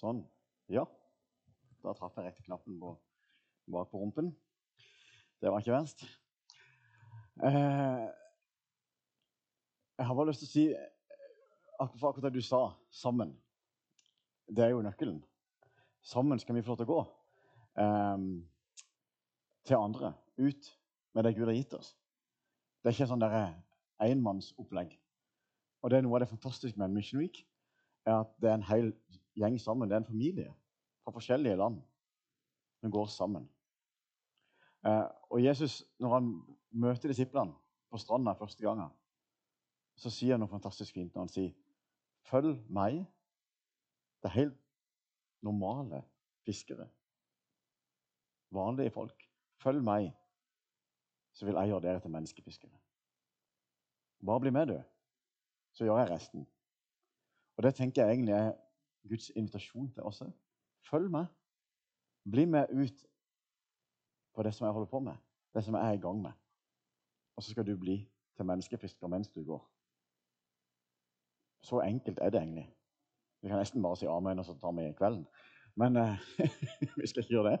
Sånn. Ja. Da traff jeg rett knappen på, bak på rumpen. Det var ikke verst. Eh, jeg har bare lyst til å si akkurat, akkurat det du sa, sammen. Det er jo nøkkelen. Sammen skal vi få lov til å gå eh, til andre. Ut med det Gud har gitt oss. Det er ikke sånn enmannsopplegg. Og det er noe av det fantastiske med Mission Week er at det er en hel gjeng sammen. Det er en familie fra forskjellige land som går sammen. Eh, og Jesus, når han møter disiplene på stranda første gangen, så sier han noe fantastisk fint når han sier 'Følg meg'. Det er helt normale fiskere. Vanlige folk. Følg meg, så vil jeg gjøre dere til menneskefiskere. Bare bli med, du, så gjør jeg resten. Og Det tenker jeg egentlig er Guds invitasjon til oss. Følg med. Bli med ut på det som jeg holder på med, det som jeg er i gang med. Og så skal du bli til menneskefisker mens du går. Så enkelt er det egentlig. Vi kan nesten bare si amen, og så tar vi kvelden. Men eh, vi skal ikke gjøre det.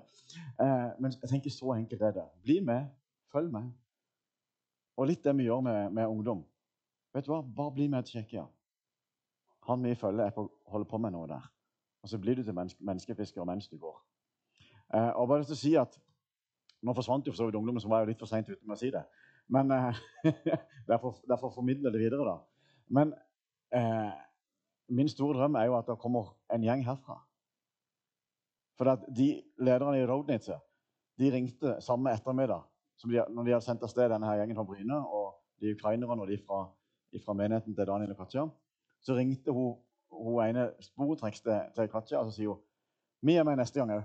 Eh, men jeg tenker så enkelt er det. Bli med. Følg med. Og litt det vi gjør med, med ungdom. Vet du hva? Bare bli med til Tsjekkia. Han vi følger, er på, holder på med noe der. Og så blir du til menneske, menneskefisker mens du går. Eh, og bare til å si at Nå forsvant jo for så vidt ungdommen, så var jo litt for seint ute med å si det. Men eh, derfor, derfor formidler det videre, da. Men eh, min store drøm er jo at det kommer en gjeng herfra. For at de lederne i Roadnitzer de ringte samme ettermiddag som de, når de hadde sendt av sted denne her gjengen fra Bryne og de ukrainerne og de fra, fra menigheten til Daniel og Katja. Så ringte hun, hun ene sporentreks til, Katja og så sier hun, vi er med neste gang òg.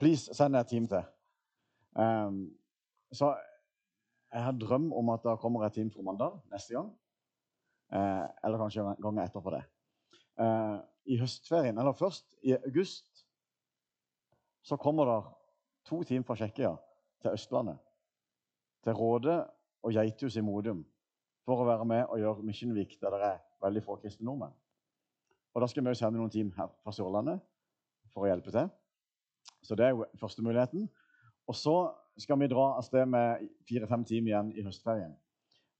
Please, send et team til. Um, så jeg har drøm om at det kommer et team fra mandag neste gang. Uh, eller kanskje gangen etterpå det. Uh, I høstferien, eller først i august, så kommer det to team fra Tsjekkia til Østlandet. Til Råde og Geithus i Modum for å være med og gjøre Mission Week der det er veldig få kristne nordmenn. Og Da skal vi sende noen team her fra Sørlandet for å hjelpe til. Så det er jo første muligheten. Og så skal vi dra av sted med fire-fem team igjen i høstferien.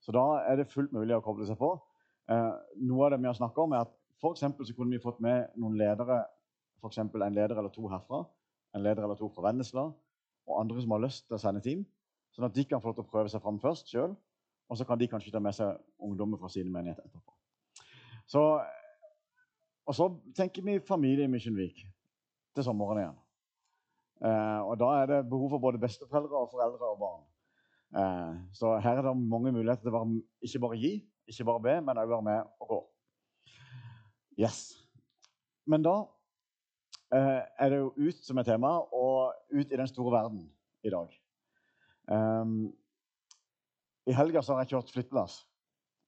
Så da er det fullt mulig å koble seg på. Eh, noe av det vi har snakka om, er at for så kunne vi fått med noen ledere, f.eks. en leder eller to herfra, en leder eller to fra Vennesla, og andre som har lyst til å sende team, sånn at de kan få lov til å prøve seg fram først sjøl. Og så kan de kanskje ta med seg ungdommer fra sine menigheter etterpå. Så, og så tenker vi familie i Mykjenvik, til sommeren igjen. Eh, og da er det behov for både besteforeldre og foreldre og barn. Eh, så her er det mange muligheter til å være, ikke bare gi, ikke bare be, men òg være med og gå. Yes. Men da eh, er det jo ut som er tema, og ut i den store verden i dag. Um, i helga har jeg kjørt flyttelass.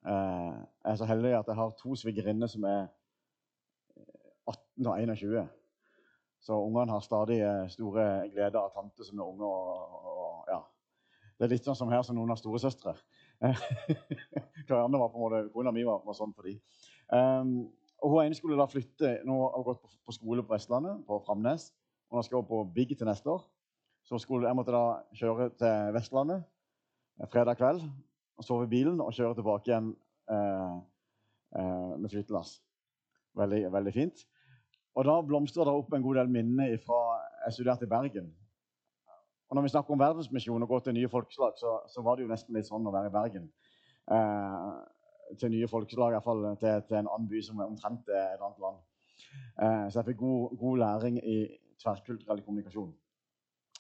Eh, jeg er så heldig at jeg har to svigerinner som er 18 og 21. Så ungene har stadig eh, store gleder av tante som er unge. Og, og, ja. Det er litt sånn som her som noen har storesøstre. Karianne var på en måte, Kona mi var, var sånn for dem. Um, og hun ene skulle da flytte Nå har hun gått på, på, skole på Vestlandet, på Framnes. Og hun skal hun på Big til neste år. Så skulle, jeg måtte da kjøre til Vestlandet fredag kveld og sove i bilen og kjøre tilbake igjen eh, eh, med flyttelass. Veldig, veldig fint. Og da blomstrer det opp en god del minner fra jeg studerte i Bergen. Og når vi snakker om verdensmisjon og gå til nye folkeslag, så, så, var det jo nesten litt sånn å være i Bergen. Eh, til nye folkeslag, iallfall til, til en annen by som er omtrent et annet land. Eh, så jeg fikk god, god, læring i tverrkulturell kommunikasjon.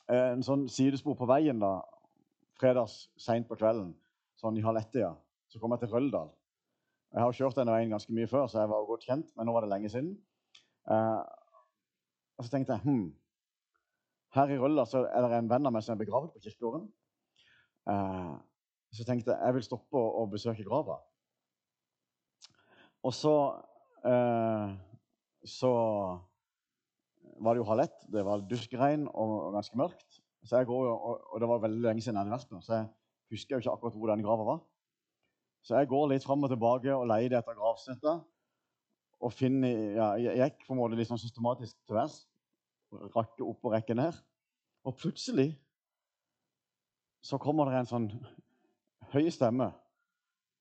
Eh, en sånn sidespor på veien da, fredags seint på kvelden, sånn i halv ett-tida, så kom jeg til Røldal. Jeg har kjørt denne veien ganske mye før, så jeg var godt kjent, men nå var det lenge siden. Uh, og så tenkte jeg hm, her i Rølla er det en venn av meg som er begravd på kirkegården. Uh, så tenkte jeg jeg vil stoppe og besøke grava. Og så uh, så var det jo halv ett. Det var duskregn og ganske mørkt. Så jeg går, og, og, det var veldig lenge siden jeg hadde vært der, så jeg husker jo ikke akkurat hvor den grava var. Så jeg går litt fram og tilbake og leter etter gravstøtta. Og finne ja, Jeg gikk på en måte litt sånn systematisk til værs. Rakke opp og rekke ned. Og plutselig så kommer det en sånn høy stemme.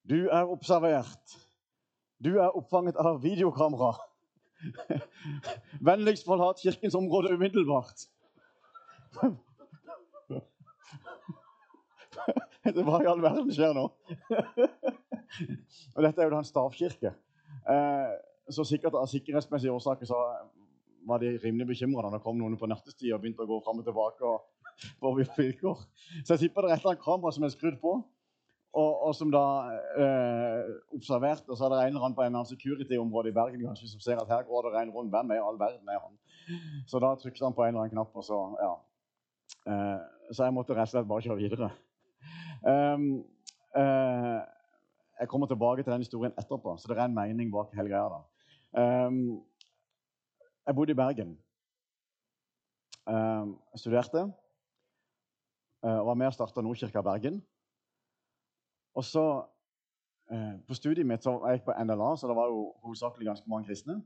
Du er observert. Du er oppfanget av videokamera. Vennligst forlat kirkens område umiddelbart. Hva i all verden skjer nå? og dette er jo da en stavkirke. Eh, så sikkert av sikkerhetsmessige årsaker så var de rimelig bekymra da det kom noen på nattestid og begynte å gå fram og tilbake. og på vilkår. Så jeg tipper det er et eller annet kamera som er skrudd på, og, og som da eh, observerte. Og så er det en eller annen på en annen security-område i Bergen kanskje, som ser at her går det en rundt. Hvem er all verden er han? Så da trykket han på en eller annen knapp, og så ja. Eh, så jeg måtte rett og slett bare kjøre videre. Um, eh, jeg kommer tilbake til den historien etterpå, så det er en mening bak hele greia. da. Um, jeg bodde i Bergen. Um, jeg studerte uh, og var med og starta Nordkirka Bergen. Og så uh, På studiet mitt så jeg gikk på NLA, så det var jo hovedsakelig ganske mange kristne.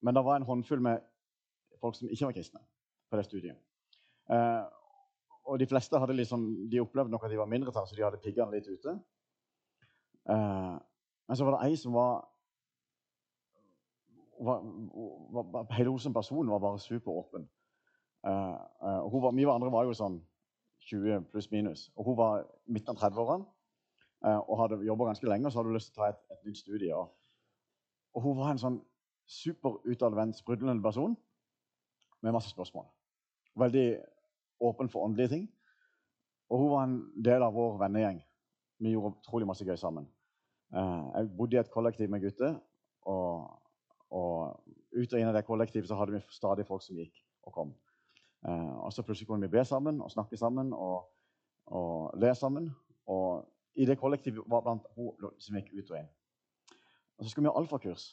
Men det var en håndfull med folk som ikke var kristne på det studiet. Uh, og de fleste hadde liksom, de opplevde nok at de var mindretall, så de hadde piggene litt ute. Men så var det ei som var, var, var Hele hun som person var bare superåpen. Uh, uh, vi andre var jo sånn 20 pluss minus. Og hun var midten av 30-årene og hadde jobba ganske lenge og så hadde hun lyst til å ta et, et nytt studie. Og, og, hun var en sånn superutadvendt, sprudlende person med masse spørsmål. Veldig åpen for åndelige ting. Og hun var en del av vår vennegjeng. Vi gjorde utrolig masse gøy sammen. Eh, jeg bodde i et kollektiv med gutter. Og, og ut og inn av det kollektivet så hadde vi stadig folk som gikk og kom. Eh, og så plutselig kunne vi be sammen og snakke sammen og, og le sammen. Og i det kollektivet var blant hun som gikk ut og inn. Og så skulle vi ha alfakurs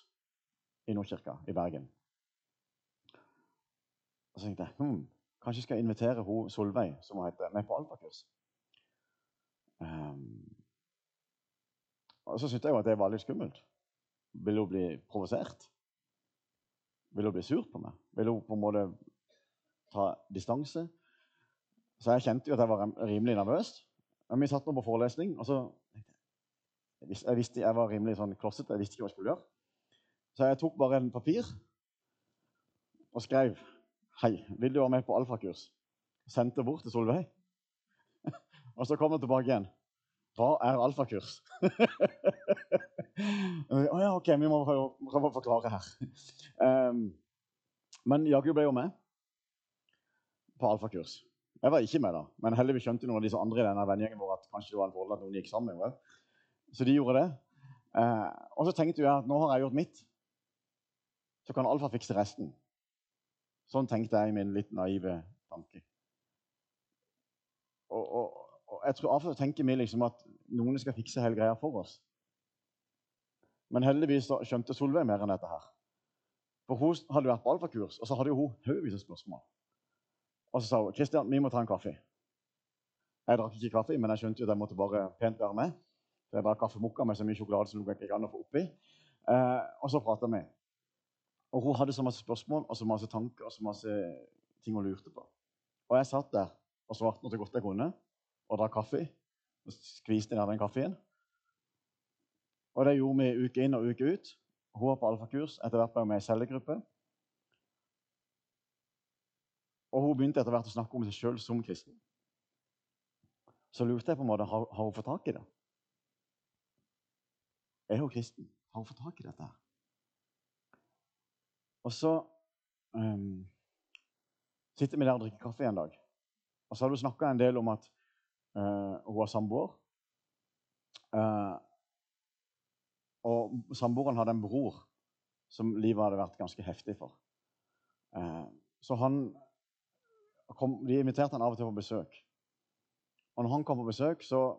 i Nordkirka i Bergen. Og så tenkte jeg hm, Kanskje skal invitere hun Solveig, som hun heter, med på alfakurs. Um, og så syntes jeg jo at det var litt skummelt. Vil hun bli provosert? Vil hun bli sur på meg? Vil hun på en måte ta distanse? Så jeg kjente jo at jeg var rimelig nervøs. Men vi satt nå på forelesning, og så jeg visste jeg var rimelig sånn klossete. Jeg visste ikke hva jeg skulle gjøre. Så jeg tok bare en papir og skrev 'Hei, vil du være med på alfakurs?' Sendte bort til Solveig. og så kom hun tilbake igjen. 'Hva er alfakurs?' Å oh, ja, OK, vi må prøve å forklare her. Um, men Jakob ble jo med på alfakurs. Jeg var ikke med, da, men heldigvis skjønte noen av disse andre i denne vennegjengen vår at kanskje det var en fordel at noen gikk sammen. Med. Så de gjorde det. Uh, og så tenkte jeg at nå har jeg gjort mitt. Så kan Alfa fikse resten. Sånn tenkte jeg i min litt naive tanke. Og, og, jeg tror Av og til tenker vi liksom at noen skal fikse hele greia for oss. Men heldigvis skjønte Solveig mer enn dette her. For Hun hadde vært på alfakurs, og så hadde hun haugevis av spørsmål. Og så sa hun Kristian, vi må ta en kaffe. Jeg drakk ikke kaffe, men jeg skjønte jo at jeg måtte bare pent være med. Så jeg drakk kaffemokka med så mye sjokolade som det gikk an å få oppi. Eh, og så prata vi. Og hun hadde så masse spørsmål og så masse tanker og så masse ting hun lurte på. Og jeg satt der og svarte noe så godt jeg kunne, og drakk kaffe. Og skviste ned den kaffen. Og det gjorde vi uke inn og uke ut. Hun var på alfakurs. Etter hvert ble hun med i cellegruppe. Og hun begynte etter hvert å snakke om seg sjøl som kristen. Så lurte jeg på en måte har, har hun fått tak i det. Er hun kristen? Har hun fått tak i dette? Og så um, sitter vi der og drikker kaffe en dag. Og så har du snakka en del om at uh, hun har samboer. Uh, og samboeren hadde en bror som livet hadde vært ganske heftig for. Uh, så han kom, De inviterte han av og til på besøk. Og når han kom på besøk, så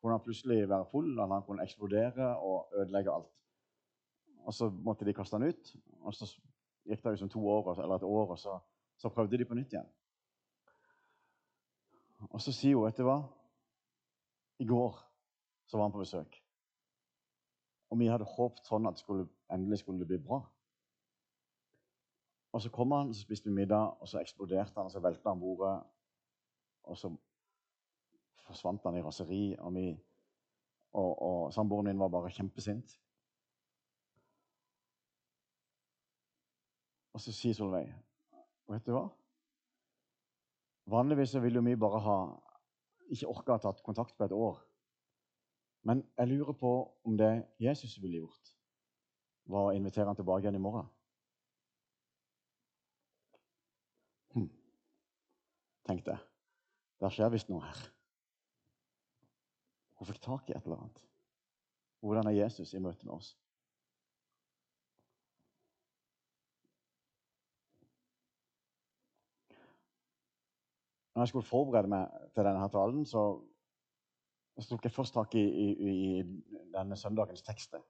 kunne han plutselig være full, og han kunne eksplodere og ødelegge alt. Og så måtte de kaste han ut. og så gikk det liksom to år eller et år, og så, så prøvde de på nytt igjen. Og så sier hun, vet du hva I går så var han på besøk. Og vi hadde håpet sånn at skulle, endelig skulle det bli bra. Og så kom han, så spiste vi middag, og så eksploderte han, og så velta han bordet. Og så forsvant han i raseri, og, vi, og, og samboeren min var bare kjempesint. Og så sier Solveig Vet du hva? Vanligvis vil jo vi bare ha ikke orka å tatt kontakt på et år. Men jeg lurer på om det Jesus ville gjort, var å invitere han tilbake igjen i morgen. Hm. Tenkte jeg. Der skjer visst noe her. Hun fikk tak i et eller annet. Hvordan er Jesus i møte med oss? Når jeg skulle forberede meg til denne talen, så, så tok jeg først tak i, i, i denne søndagens tekster.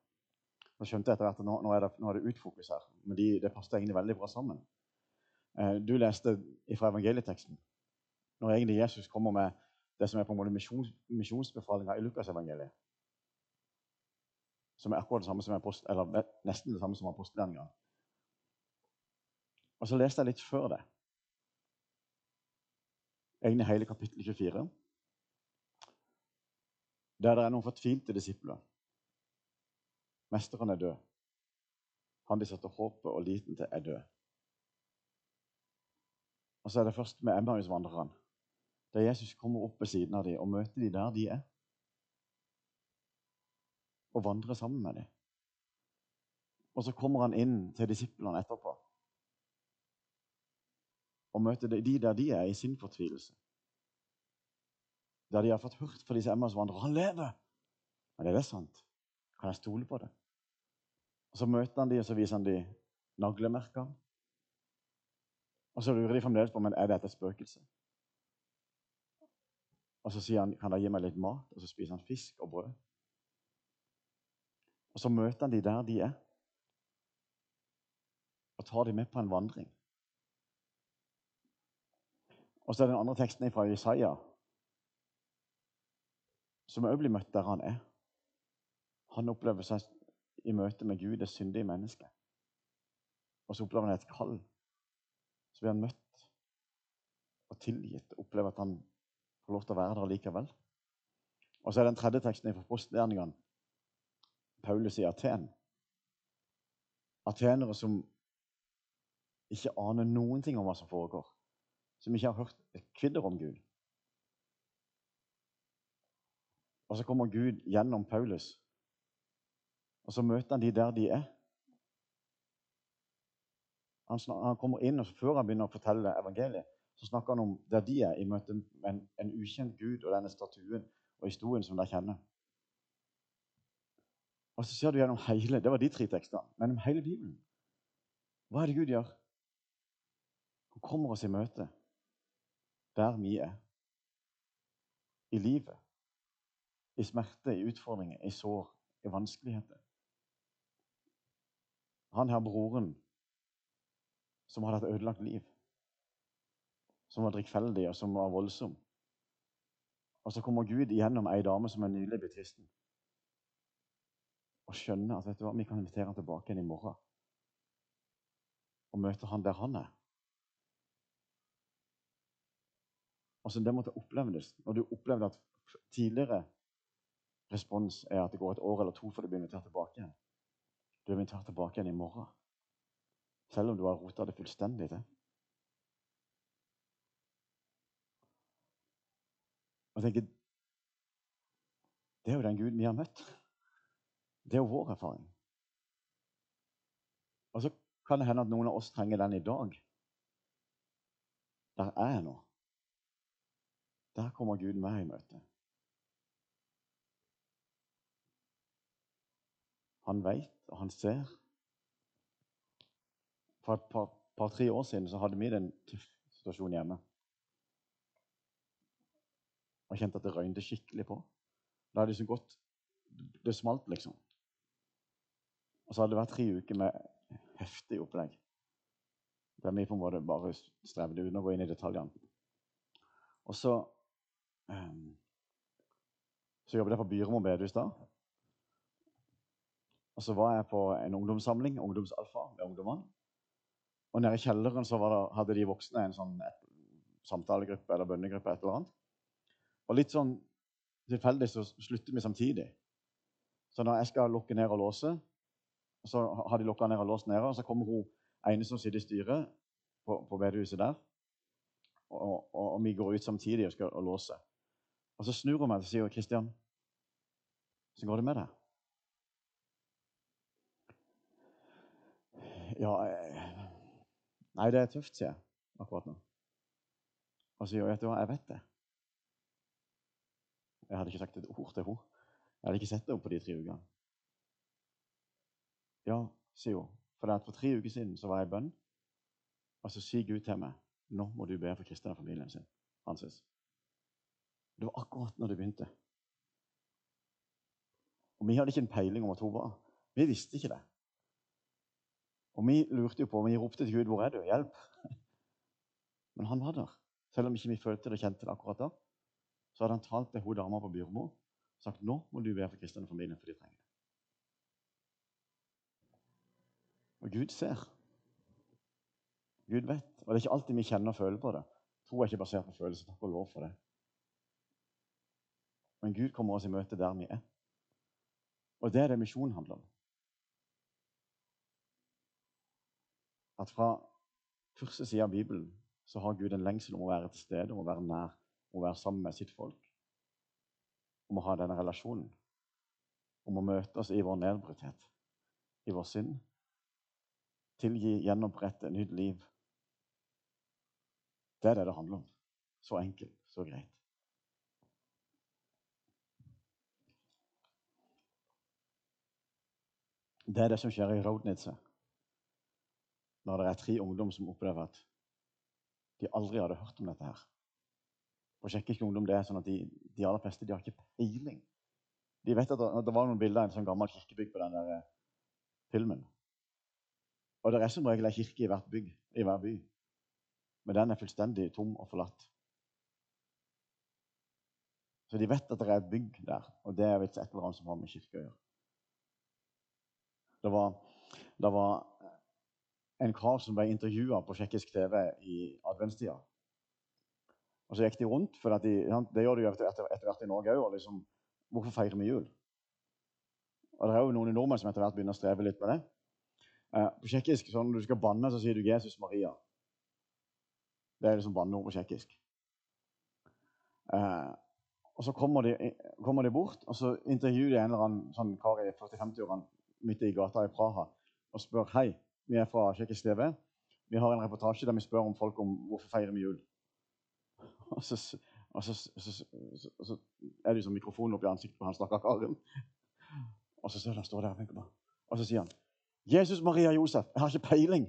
Så skjønte jeg etter hvert at nå, nå, er, det, nå er det utfokus her. Men de, det passet egentlig veldig bra sammen. Eh, du leste fra evangelieteksten. Når egentlig Jesus kommer med det som er på en måte misjons, misjonsbefalinga i Lukasevangeliet. Som er akkurat det samme som post, eller nesten det samme som apostelgjerninga. Og så leste jeg litt før det egentlig hele kapittel 24. Der det er noen fortvilte disipler. Mesteren er død. Han de setter håpet og liten til, er død. Og så er det først med Emmaus-vandrerne, der Jesus kommer opp ved siden av dem og møter dem der de er. Og vandrer sammen med dem. Og så kommer han inn til disiplene etterpå og møte de der de er i sin fortvilelse. Der de har fått hørt fra disse Emmaus-vandrerne han lever. Men er det sant? Kan jeg stole på det? Og Så møter han de, og så viser han de naglemerker. Og så lurer de fremdeles på men er dette et spøkelse. Og så sier han kan dere gi meg litt mat, og så spiser han fisk og brød. Og så møter han de der de er, og tar de med på en vandring. Og så er den andre teksten fra Isaiah, som òg blir møtt der han er. Han opplever seg i møte med Gud, det syndige mennesket. Og så opplever han et kall. Så blir han møtt og tilgitt. Opplever at han får lov til å være der likevel. Og så er den tredje teksten fra postgjerningene. Paulus i Aten. Atenere som ikke aner noen ting om hva som foregår som ikke har hørt et kvidder om Gud. Og så kommer Gud gjennom Paulus, og så møter han de der de er. Han, han kommer inn, og Før han begynner å fortelle evangeliet, så snakker han om der de er i møte med en, en ukjent Gud og denne statuen og historien som de kjenner. Og så ser du gjennom hele Det var de tre tekstene. Men om hele Bibelen. Hva er det Gud gjør? Han kommer oss i møte der vi er. I livet. I smerte, i utfordringer, i sår, i vanskeligheter. Han her broren som hadde et ødelagt liv. Som var drikkfeldig og som var voldsom. Og så kommer Gud igjennom ei dame som er nylig blitt kristen. Og skjønner at vet du hva, vi kan invitere han tilbake igjen i morgen. Og møte han der han er. Altså, Det måtte oppleves. Når du opplevde at tidligere respons er at det går et år eller to før du blir invitert tilbake igjen. Du er invitert tilbake igjen i morgen. Selv om du har rota det fullstendig til. Og tenker, Det er jo den Gud vi har møtt. Det er jo vår erfaring. Og så kan det hende at noen av oss trenger den i dag. Der er jeg nå. Der kommer Gud meg i møte. Han veit, og han ser. For et par-tre par, år siden så hadde vi den tøff situasjonen hjemme. Og kjente at det røynte skikkelig på. Det hadde liksom gått Det smalt, liksom. Og så hadde det vært tre uker med heftig opplegg. Der vi på en måte bare strevde uten å gå inn i detaljene. Og så så jobbet jeg på Byremo bedehus da. Og så var jeg på en ungdomssamling, ungdomsalfa, med ungdommene. Og nede i kjelleren så det, hadde de voksne en sånn samtalegruppe eller bønnegruppe. et eller annet. Og litt sånn tilfeldig så slutter vi samtidig. Så når jeg skal lukke ned og låse, så har de lukka ned og låst nede, og så kommer hun ene som sitter i styret på, på bedehuset der, og, og, og, vi går ut samtidig og skal og låse. Og så snur hun meg og sier Kristian, så går det med deg? Ja eh, Nei, det er tøft, sier jeg akkurat nå. Og så sier hun, vet du hva, jeg vet det. Jeg hadde ikke sagt et ord til henne. Jeg hadde ikke sett henne på de tre ukene. Ja, sier hun. For, for tre uker siden så var jeg i bønn, og så sier Gud til meg nå må du be for Kristian og familien sin. Hanses. Det var akkurat når det begynte. Og Vi hadde ikke en peiling om at hun var. Vi visste ikke det. Og vi lurte jo på, vi ropte til Gud 'Hvor er du? Hjelp!' Men han var der. Selv om ikke vi følte det og kjente det akkurat da. Så hadde han talt til hun dama på Byrmo og sagt 'Nå må du være for kristne familien, for de trenger det'. Og Gud ser. Gud vet. Og det er ikke alltid vi kjenner og føler på det. Tro er ikke basert på følelser. Takk og lov for det. Men Gud kommer oss i møte der vi er. Og det er det misjonen handler om. at fra første side av Bibelen så har Gud en lengsel om å være til stede, om å være nær, om å være sammen med sitt folk. Om å ha denne relasjonen. Om å møte oss i vår nedbrutthet, i vår synd. Tilgi, gjenopprette, nytt liv. Det er det det handler om. Så enkelt, så greit. Det er det som skjer i Roadnitze når det er tre ungdom som opplever at de aldri hadde hørt om dette her. På tsjekkisk ungdom det er sånn at de, de aller fleste de har ikke peiling. De vet at det, at det var noen bilder av en sånn gammel kirkebygg på den der eh, filmen. Og det er som regel ei kirke i hvert bygg, i hver by. Men den er fullstendig tom og forlatt. Så de vet at det er et bygg der, og det er et eller annet som har med kirke å gjøre. Det var, det var en kar som ble intervjua på tsjekkisk TV i adventstida. Og så gikk de rundt, for de, det gjør de jo etter, etter, hvert i Norge òg. Liksom, hvorfor feirer vi jul? Og Det er jo noen nordmenn som etter hvert begynner å streve litt med det. Eh, på tsjekkisk, sånn, Når du skal banne, så sier du 'Jesus Maria'. Det er liksom banneord på tsjekkisk. Eh, og så kommer de, kommer de, bort, og så intervjuer de en eller annen sånn kar i 40-50-årene midt i gata i Praha og spør hei, vi er fra Tsjekkisk TV. Vi har en reportasje der vi spør om folk om hvorfor feirer vi jul. Og så, og så, så, så er det sånn mikrofonen oppi ansiktet på han stakkar. Og så ser han står der og. Og så sier han 'Jesus, Maria, Josef, jeg har ikke peiling'.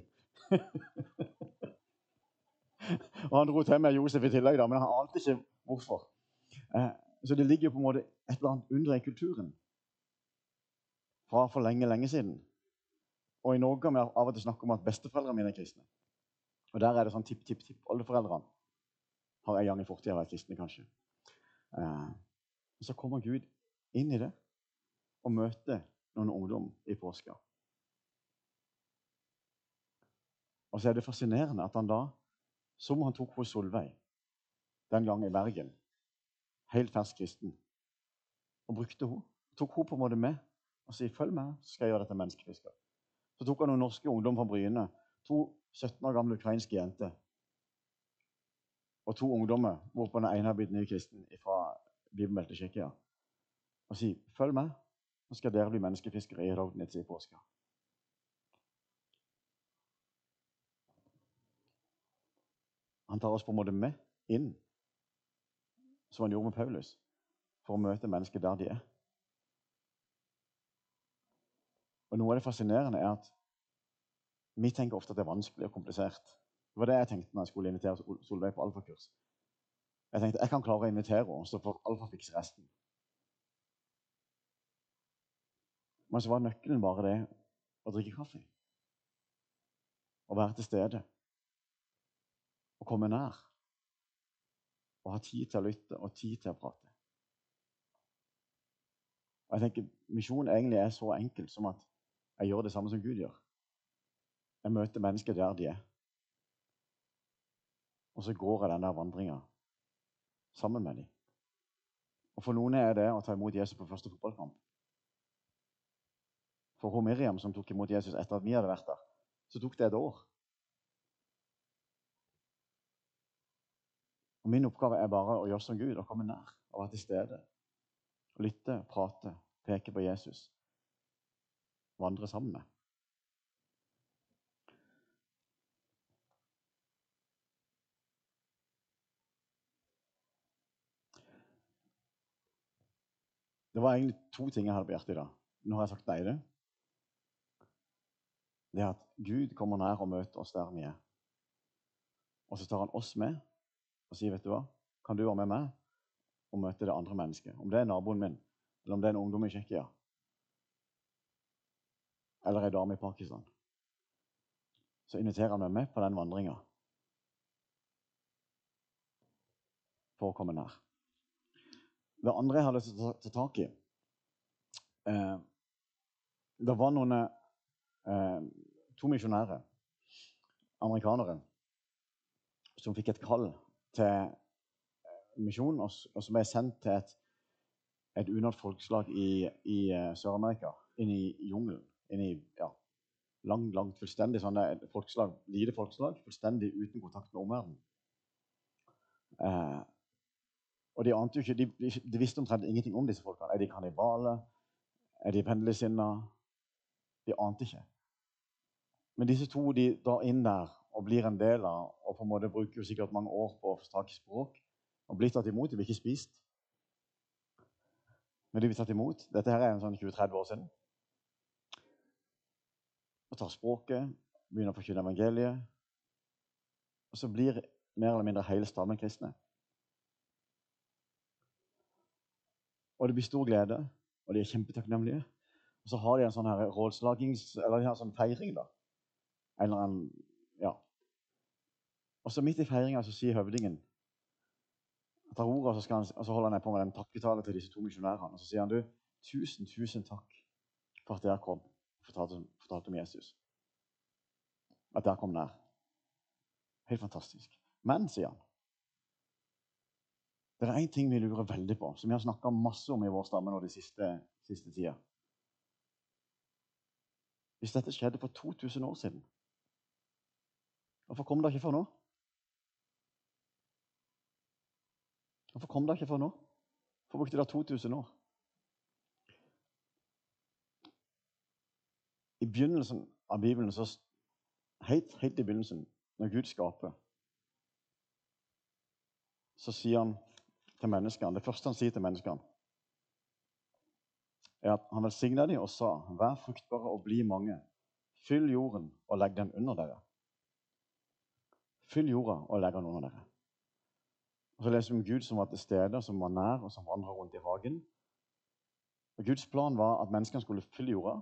og han dro til med Josef i tillegg, da, men han ante ikke hvorfor. Eh, så det ligger på en måte et eller annet under i kulturen fra for lenge, lenge siden. Og i Norge kan vi av og til snakke om at besteforeldrene mine er kristne. Og der er det sånn tipp-tipp-tipp-oldeforeldrene har en gang i fortida vært kristne, kanskje. Eh, så kommer Gud inn i det og møter noen ungdom i påska. Og så er det fascinerende at han da, som han tok hos Solveig den gang i Bergen, helt fersk kristen, og brukte henne, tok hun på en måte med og sier 'følg med, så skal jeg gjøre dette menneskefisker'. Så tok han noen norske ungdom fra Bryne. To 17 år gamle ukrainske jenter. Og to ungdommer, hvorpå den ene har blitt ny kristen fra bibelbeltet Tsjekkia. Og sier, 'Følg med, så skal dere bli menneskefiskere i Rognitz i påska'. Han tar oss på en måte med inn, som han gjorde med Paulus, for å møte mennesker der de er. Og Noe av det fascinerende er at vi tenker ofte at det er vanskelig og komplisert. Det var det jeg tenkte når jeg skulle invitere Solveig på alfakurs. Jeg tenkte jeg kan klare å invitere henne, så får alfa fikse resten. Men så var nøkkelen bare det å drikke kaffe. Å være til stede. Å komme nær. Å ha tid til å lytte og tid til å prate. Og jeg tenker Misjon egentlig er så enkelt som at Jeg gjør det samme som Gud gjør. Jeg møter mennesker der de er. Og så går jeg den der vandringa sammen med dem. Og For noen er det å ta imot Jesus på første fotballkamp. For hun Miriam som tok imot Jesus etter at vi hadde vært der, så tok det et år. Og Min oppgave er bare å gjøre som Gud og komme nær og være til stede. Lytte, prate, peke på Jesus. Vandre sammen med. Det var egentlig to ting jeg hadde på hjertet i dag. Nå har jeg sagt nei det. Det er at Gud kommer nær og møter oss der vi er. Og så tar han oss med og sier, 'Vet du hva, kan du være med meg og møte det andre mennesket?' Om det er naboen min, eller om det er en ungdom i Tsjekkia, eller ei dame i Pakistan, så inviterer han meg med på den vandringa for å komme nær. Det andre jeg har lyst til å ta tak i eh, Det var noen eh, to misjonærer, amerikanere, som fikk et kall til eh, misjon, og, og som ble sendt til et, et unådd folkeslag i, i uh, Sør-Amerika, inn i jungelen. Inn i ja, langt, langt fullstendig sånne folkeslag, lite folkeslag, fullstendig uten kontakt med omverdenen. Eh, og de, ante jo ikke, de, de, visste omtrent ingenting om disse folkene. Er de kannibaler? Er de pendlersinna? De ante ikke. Men disse to de drar inn der og blir en del av og på en måte bruker jo sikkert mange år på å få tak i språk. Og blir tatt imot. De blir ikke spist. Men de blir tatt imot. Dette her er en sånn 20-30 år siden. Og tar språket, begynner å forkynne evangeliet. Og så blir mer eller mindre hele stammen kristne. Og det blir stor glede, og de er kjempetakknemlige. Og så har de en sånn her rådslagings... Eller de har en sånn feiring, da. En eller annen Ja. Og så midt i feiringa så sier høvdingen tar ordet, og så, han, og så holder han på med den takketalen til disse to misjonærene. Og så sier han du, tusen, tusen takk for at dere kom fortalte, fortalte om Jesus. At der kom nær. Helt fantastisk. Men, sier han, det er én ting vi lurer veldig på, som vi har snakka masse om i vår stamme nå de siste, siste tida. Hvis dette skjedde for 2000 år siden, hvorfor kom det ikke for nå? Hvorfor kom det ikke for nå? Hvorfor brukte det 2000 år? I begynnelsen av Bibelen, så, helt, helt i begynnelsen, når Gud skaper, så sier han til menneskene. Det første han sier til menneskene, er at han velsigna dem og sa, vær fruktbare og bli mange. Fyll jorden og legg den under dere. Fyll jorda og legg den under dere. Og Så leser vi om Gud som var til stede, som var nær, og som vandra rundt i hagen. Og Guds plan var at menneskene skulle fylle jorda,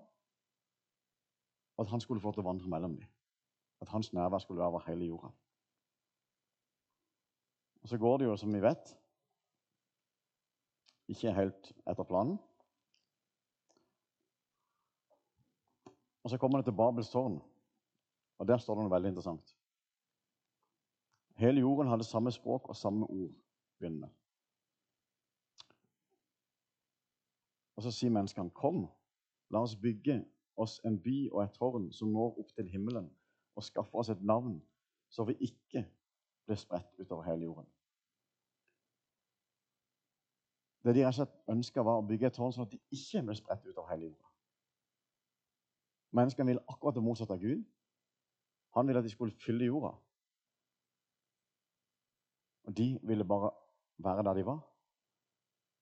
at han skulle få lov til å vandre mellom dem. At hans nærvær skulle være over hele jorda. Og Så går det jo, som vi vet, ikke helt etter planen. Og så kommer det til Babels tårn, og der står det noe veldig interessant. Hele jorden hadde samme språk og samme ord. begynnende. Og så sier menneskene, 'Kom, la oss bygge oss en by og et tårn som når opp til himmelen,' 'og skaffer oss et navn, så vi ikke blir spredt utover hele jorden.' Det de rett og slett ønska, var å bygge et tårn sånn at de ikke ble spredt utover hele jorda. Menneskene ville akkurat det motsatte av Gud. Han ville at de skulle fylle jorda. Og de ville bare være der de var.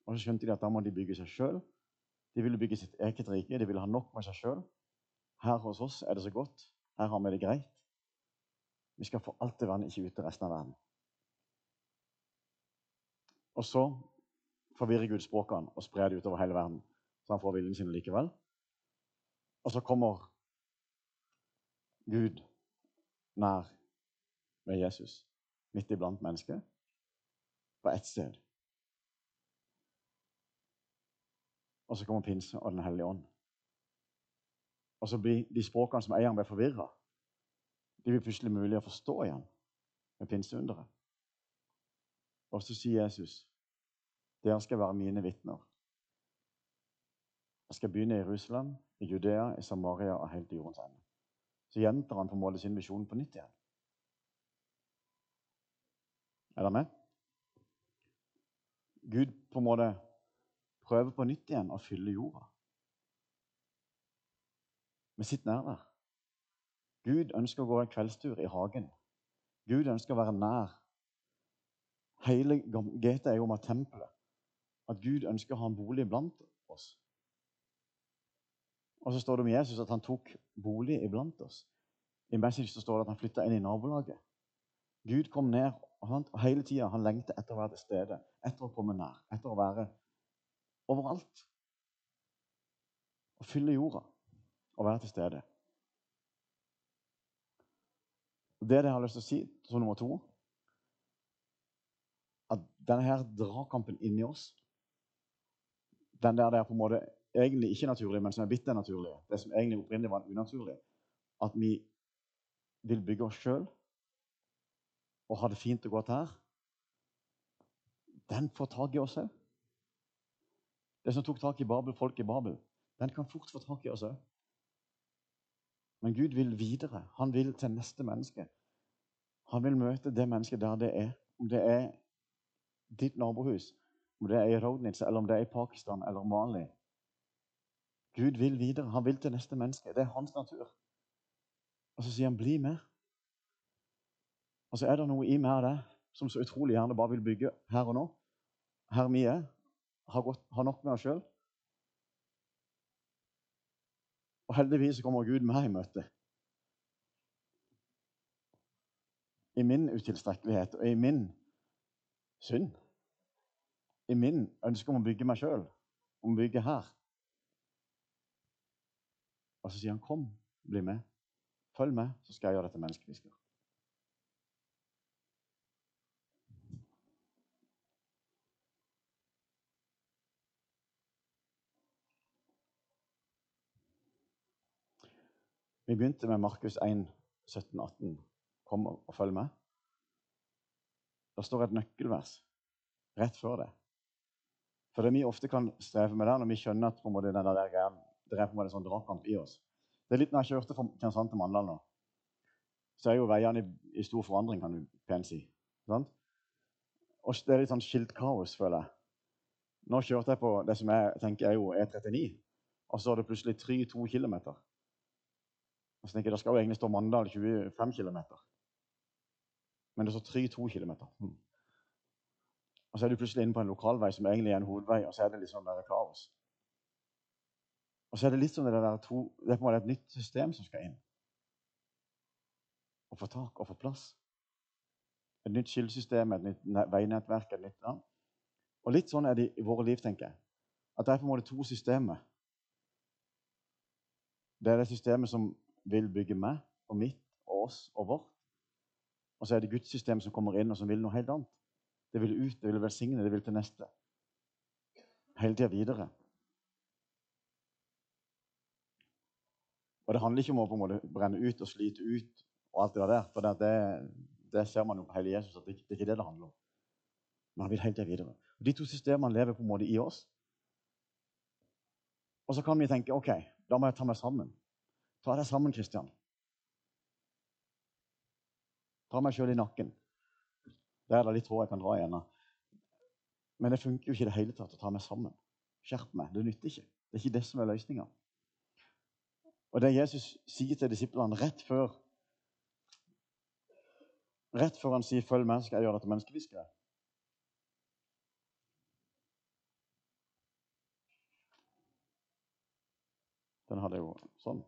Og så skjønte de at da må de bygge seg sjøl. De ville bygge sitt eget rike. De ville ha nok med seg sjøl. Her hos oss er det så godt. Her har vi det greit. Vi skal få alt det vannet ikke ut til resten av verden. Og så forvirrer Gud språkene og sprer det utover hele verden. Så han får viljen sin likevel. Og så kommer Gud nær med Jesus midt iblant mennesker på ett sted. Og så kommer pinse og Den hellige ånd. Og så blir de språkene som eieren ble forvirra, de blir plutselig mulig å forstå igjen med pinseunderet. Og så sier Jesus, 'Dere skal være mine vitner.' Jeg skal begynne i Jerusalem, i Judea, i Samaria og helt til jordens ende. Så gjentar han på en måte sin visjon på nytt igjen. Er dere med? Gud på en måte prøver på nytt igjen å fylle jorda med sitt nærvær. Gud ønsker å gå en kveldstur i hagen. Gud ønsker å være nær. Hele GT er jo om at tempelet. At Gud ønsker å ha en bolig blant oss. Og så står det om Jesus at han tok bolig iblant oss. I Message så står det at han flytta inn i nabolaget. Gud kom ned og hele tida han lengter etter å være til stede, etter å komme nær, etter å være overalt. Å fylle jorda og være til stede. Det er det jeg har lyst til å si som nummer to. At denne her dragkampen inni oss, den der det er på en måte egentlig ikke naturlig, men som er blitt det naturlige, det som egentlig opprinnelig var unaturlig, at vi vil bygge oss sjøl og ha det fint og godt her, den får tak i oss òg. Det som tok tak i Babel, folk i Babel, den kan fort få tak i oss òg. Men Gud vil videre. Han vil til neste menneske. Han vil møte det mennesket der det er. Om det er ditt nabohus, om det er i Rodnitz, eller om det er i Pakistan eller Mali. Gud vil videre. Han vil til neste menneske. Det er hans natur. Og så sier han 'bli med'. Og så er det noe i meg og deg som så utrolig gjerne bare vil bygge her og nå. Her vi er. Har, gått, har nok med oss sjøl. Og heldigvis kommer Gud meg i møte. I min utilstrekkelighet og i min synd. I min ønske om å bygge meg sjøl, om å bygge her. Og så sier han, 'Kom, bli med. Følg med, så skal jeg gjøre deg til menneskefisker.' Vi begynte med Markus 1, 17-18. Kom og følg med. Det står et nøkkelvers rett før det. For det vi ofte kan streve med der, når vi skjønner at måte, der, der, det er på en måte en sånn dragkamp i oss Det er litt når jeg kjørte fra Kristiansand til Mandal nå, så er jo veiene i, i stor forandring, kan du pent si. Sant? Og det er litt sånn skiltkaos, føler jeg. Nå kjørte jeg på det som jeg tenker er jo E39, og så er det plutselig 3-2 km. Og så tenker jeg, Det skal jo egentlig stå Mandal 25 km. Men det står 3-2 km. Hmm. Og så er du plutselig inne på en lokalvei som egentlig er en hovedvei, og så er det litt sånn der kaos. Og så er det litt sånn det der to, det er på en måte et nytt system som skal inn. Og få tak og få plass. Et nytt skillesystem, et nytt veinettverk. et nytt ja. Og litt sånn er det i våre liv, tenker jeg. At det er på en måte to systemer. Det er det systemet som vil bygge meg og mitt og oss og vårt. Og så er det Guds system som kommer inn og som vil noe helt annet. Det vil ut, det vil velsigne, det vil til neste. Hele tida videre. Og Det handler ikke om å på en måte brenne ut og slite ut, og alt det der, for det, det, ser man jo på hele Jesus at det, det er ikke det det handler om. Men han vil hele tida videre. Og De to systemene lever på en måte i oss. Og så kan vi tenke ok, da må jeg ta meg sammen. Ta deg sammen, Kristian. Ta meg sjøl i nakken. Der er det litt hår jeg kan dra i ennå. Men det funker jo ikke i det hele tatt å ta meg sammen. Skjerp meg. Det nytter ikke. Det er ikke det som er løsninga. Og det Jesus sier til disiplene rett før Rett før han sier 'følg meg, skal jeg gjøre dette til. Den hadde jo sånn.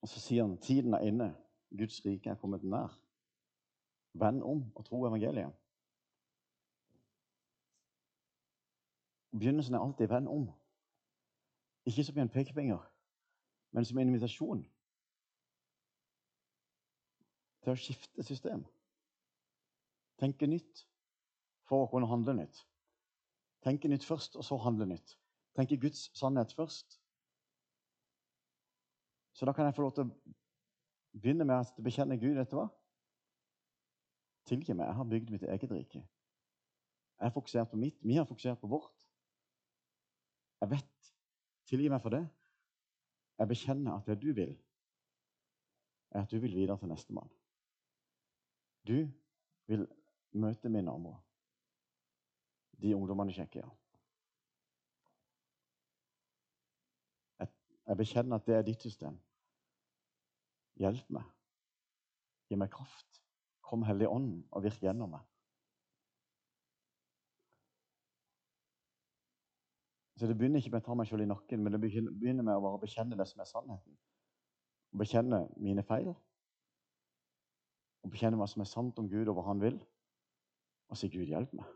Og så sier han tiden er inne. Guds rike er kommet nær. Vend om og tro evangeliet. Begynnelsen er alltid 'venn om'. Ikke som en pekefinger, men som en invitasjon til å skifte system. Tenke nytt for å kunne handle nytt. Tenke nytt først, og så handle nytt. Tenke Guds sannhet først, Så da kan jeg få lov til å begynne med å bekjenne Gud. vet du hva? Tilgi meg. Jeg har bygd mitt eget rike. Jeg har fokusert på mitt. Vi har fokusert på vårt. Jeg vet. Tilgi meg for det. Jeg bekjenner at det du vil, er at du vil videre til nestemann. Du vil møte min naboer. De ungdommene i Tsjekkia. Jeg, jeg bekjenner at det er ditt system. Hjelp meg. Gi meg kraft. Kom Hellig Ånd og virk gjennom meg. Så Det begynner ikke med å ta meg selv i nakken, men det begynner med å bare bekjenne det som er sannheten. Å bekjenne mine feil. Å bekjenne hva som er sant om Gud og hva Han vil. Og si 'Gud, hjelp meg'.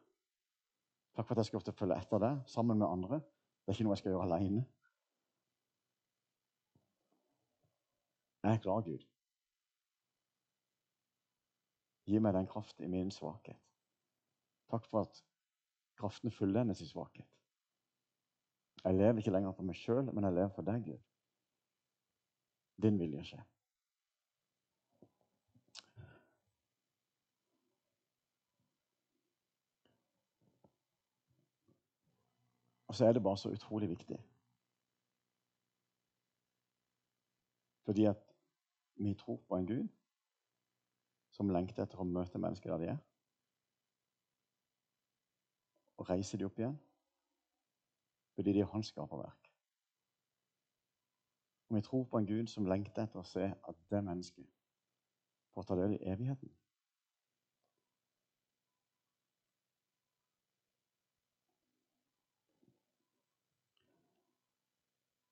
Takk for at jeg skal ofte følge etter deg sammen med andre. Det er ikke noe jeg skal gjøre alene. Jeg er glad, Gud. Gi meg den kraft i min svakhet. Takk for at kraften fullendes i svakhet. Jeg lever ikke lenger for meg sjøl, men jeg lever for deg, Gud. Din vilje skjer. Og så er det bare så utrolig viktig. Fordi at vi tror på en Gud som lengter etter å møte mennesker der de er, og reise de opp igjen fordi de er hans skaperverk. Vi tror på en Gud som lengter etter å se at det mennesket får ta del i evigheten.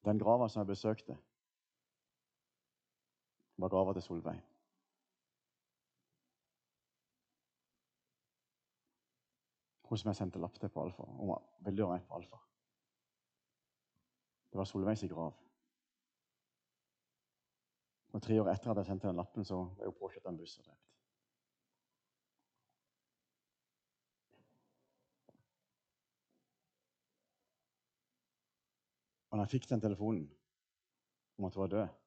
Den grava som jeg besøkte, var grava til Solveig. Hun som jeg sendte lapp til på Alfa. Hun var veldig ålreit på Alfa. Det var Solveigs grav. Og Tre år etter at jeg sendte den lappen, så ble hun påkjørt av en buss og drept. Og når jeg fikk den telefonen om at hun var død,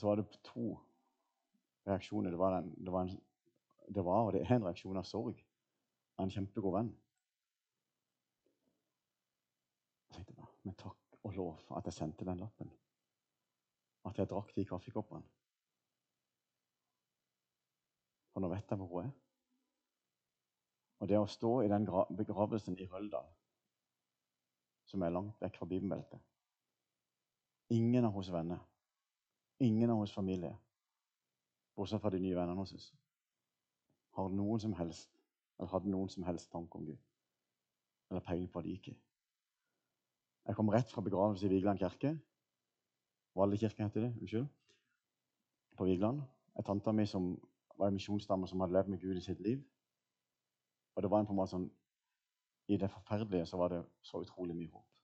så var det to reaksjoner. Det var, den, det var, en, det var og det er en reaksjon av sorg av en kjempegod venn. Jeg tenkte bare, Men takk og lov at jeg sendte den lappen. At jeg drakk de kaffekoppene. For nå vet jeg hvor hun er. Og det å stå i den begravelsen i Røldal, som er langt vekk fra Bibelbeltet Ingen av hos venner, ingen av hos familie, bortsett fra de nye vennene hennes, har noen som helst, eller hadde noen som helst tanke om Gud. Eller peiling på hva det gikk i. Jeg kom rett fra begravelse i Vigeland kirke. Valle kirke heter det. Unnskyld. På Vigeland. En tante mi som var en misjonsdame som hadde levd med Gud i sitt liv. Og det var en på en måte sånn I det forferdelige så var det så utrolig mye håp.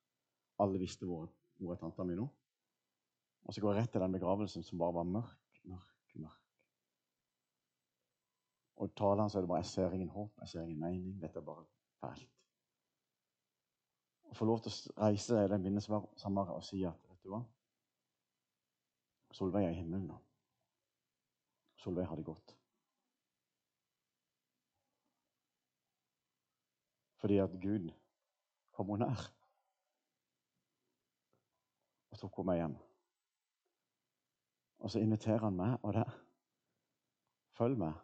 Alle visste hvor, hvor er tanta mi nå. Og så går jeg rett til den begravelsen som bare var mørk, mørk, mørk. Og taleren så er det bare 'Jeg ser ingen håp, jeg ser ingen mening. Dette er bare fælt' å få lov til å reise den minnesamværet og si at vet du hva? Solveig er i himmelen nå. Solveig har det godt. Fordi at Gud kom henne nær og tok henne med hjem. Og så inviterer han meg og deg. Følg meg,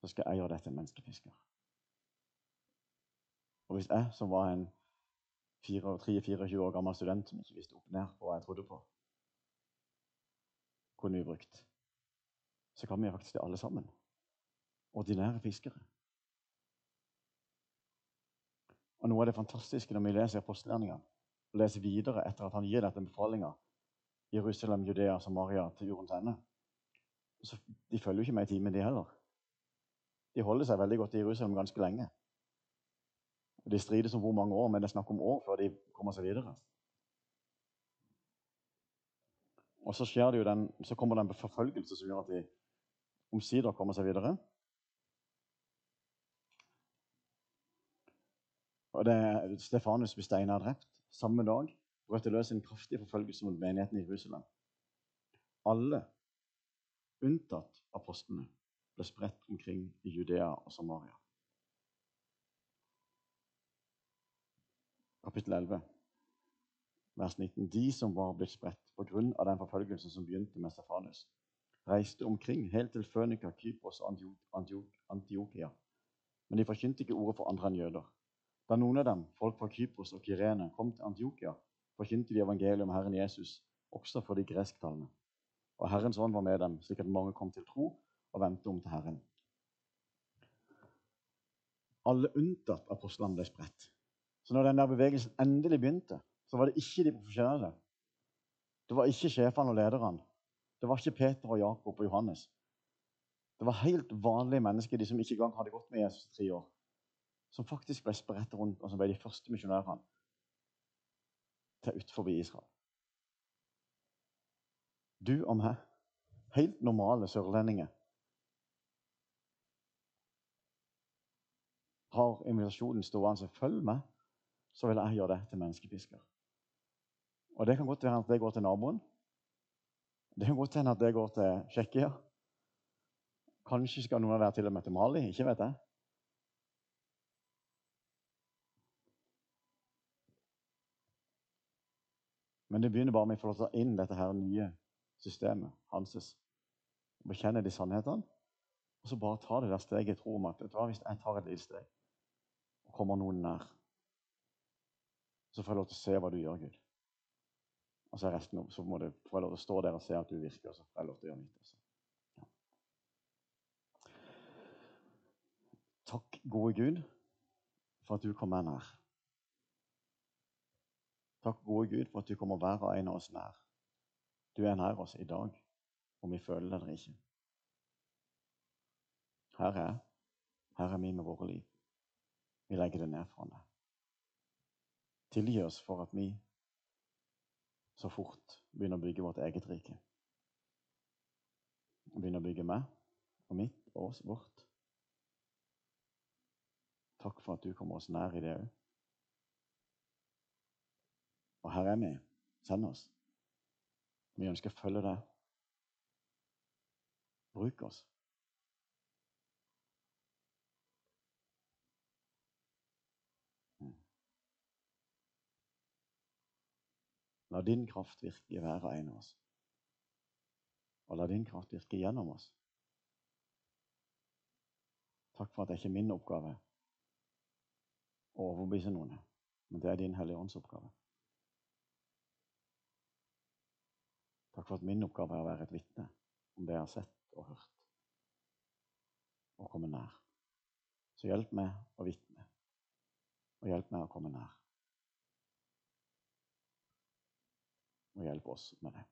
så skal jeg gjøre deg til en menneskefisker. Og hvis jeg, som var en 23-24 år gammel student som ikke visste opp ned på hva jeg trodde på, kunne vi brukt. Så kan vi faktisk det alle sammen. Ordinære fiskere. Og Noe av det fantastiske når vi leser apostelgjerningene, og leser videre etter at han gir dette befalinga Jerusalem, Judea, Samaria til jordens ende så De følger jo ikke med i timen, de heller. De holder seg veldig godt i Jerusalem ganske lenge. De strides om hvor mange år, men det er snakk om år før de kommer seg videre. Og så, den, så kommer det en forfølgelse som gjør at de omsider kommer seg videre. Og det, Stefanus blir steina drept samme dag brøt løs en kraftig forfølgelse mot menigheten i Jerusalem. Alle, unntatt apostlene, ble spredt omkring i Judea og Samaria. Kapittel 11, vers 19. De som var blitt spredt pga. den forfølgelsen som begynte med Stefanus, reiste omkring helt til Fønika, Kypros og Antiokia. Men de forkynte ikke ordet for andre enn jøder. Da noen av dem, folk fra Kypros og Kyrene, kom til Antiokia, forkynte de evangeliet om Herren Jesus også for de gresktalende. Og Herrens ånd var med dem, slik at mange kom til tro og vendte om til Herren. Alle unntatt apostlene ble spredt. Så når den der bevegelsen endelig begynte, så var det ikke de profesjonelle. Det var ikke sjefene og lederne. Det var ikke Peter og Jakob og Johannes. Det var helt vanlige mennesker, de som ikke engang hadde gått med Jesus i tre år, som faktisk ble spredt rundt, og som ble de første misjonærene til utenfor Israel. Du og meg, helt normale sørlendinger, har invitasjonen stående. Følg med, så vil jeg gjøre det til menneskefisker. Og Det kan godt være at det går til naboen. Det kan godt hende at det går til Tsjekkia. Kanskje skal noen av dere til og med til Mali. Ikke vet jeg. Men det begynner bare med å få ta inn dette her nye systemet hanses. Bekjenne de sannhetene. Og så bare ta det der steget i tro om at hva hvis jeg tar et lite steg og kommer noen nær, så får jeg lov til å se hva du gjør, Gud. Og så resten så må det, får jeg lov til å stå der og se at du virker. og så får jeg lov til å gjøre mitt. Også. Ja. Takk, gode Gud, for at du kom meg nær. Takk, gode Gud, for at du kommer hver og en av oss nær. Du er nær oss i dag, om vi føler det eller ikke. Her er. Her er vi med våre liv. Vi legger det ned foran deg. Tilgi oss for at vi så fort begynner å bygge vårt eget rike. Begynner å bygge meg og mitt og oss vårt. Takk for at du kommer oss nær i det òg. Og her er vi. Send oss. Vi ønsker å følge deg. Bruk oss. Mm. La din kraft virke i hver og en av oss. Og la din kraft virke gjennom oss. Takk for at det ikke er min oppgave å overbevise noen, men det er din Hellige Ånds oppgave. Takk for at min oppgave er å være et vitne om det jeg har sett og hørt, og komme nær. Så hjelp meg å vitne, og hjelp meg å komme nær. Og hjelp oss med det.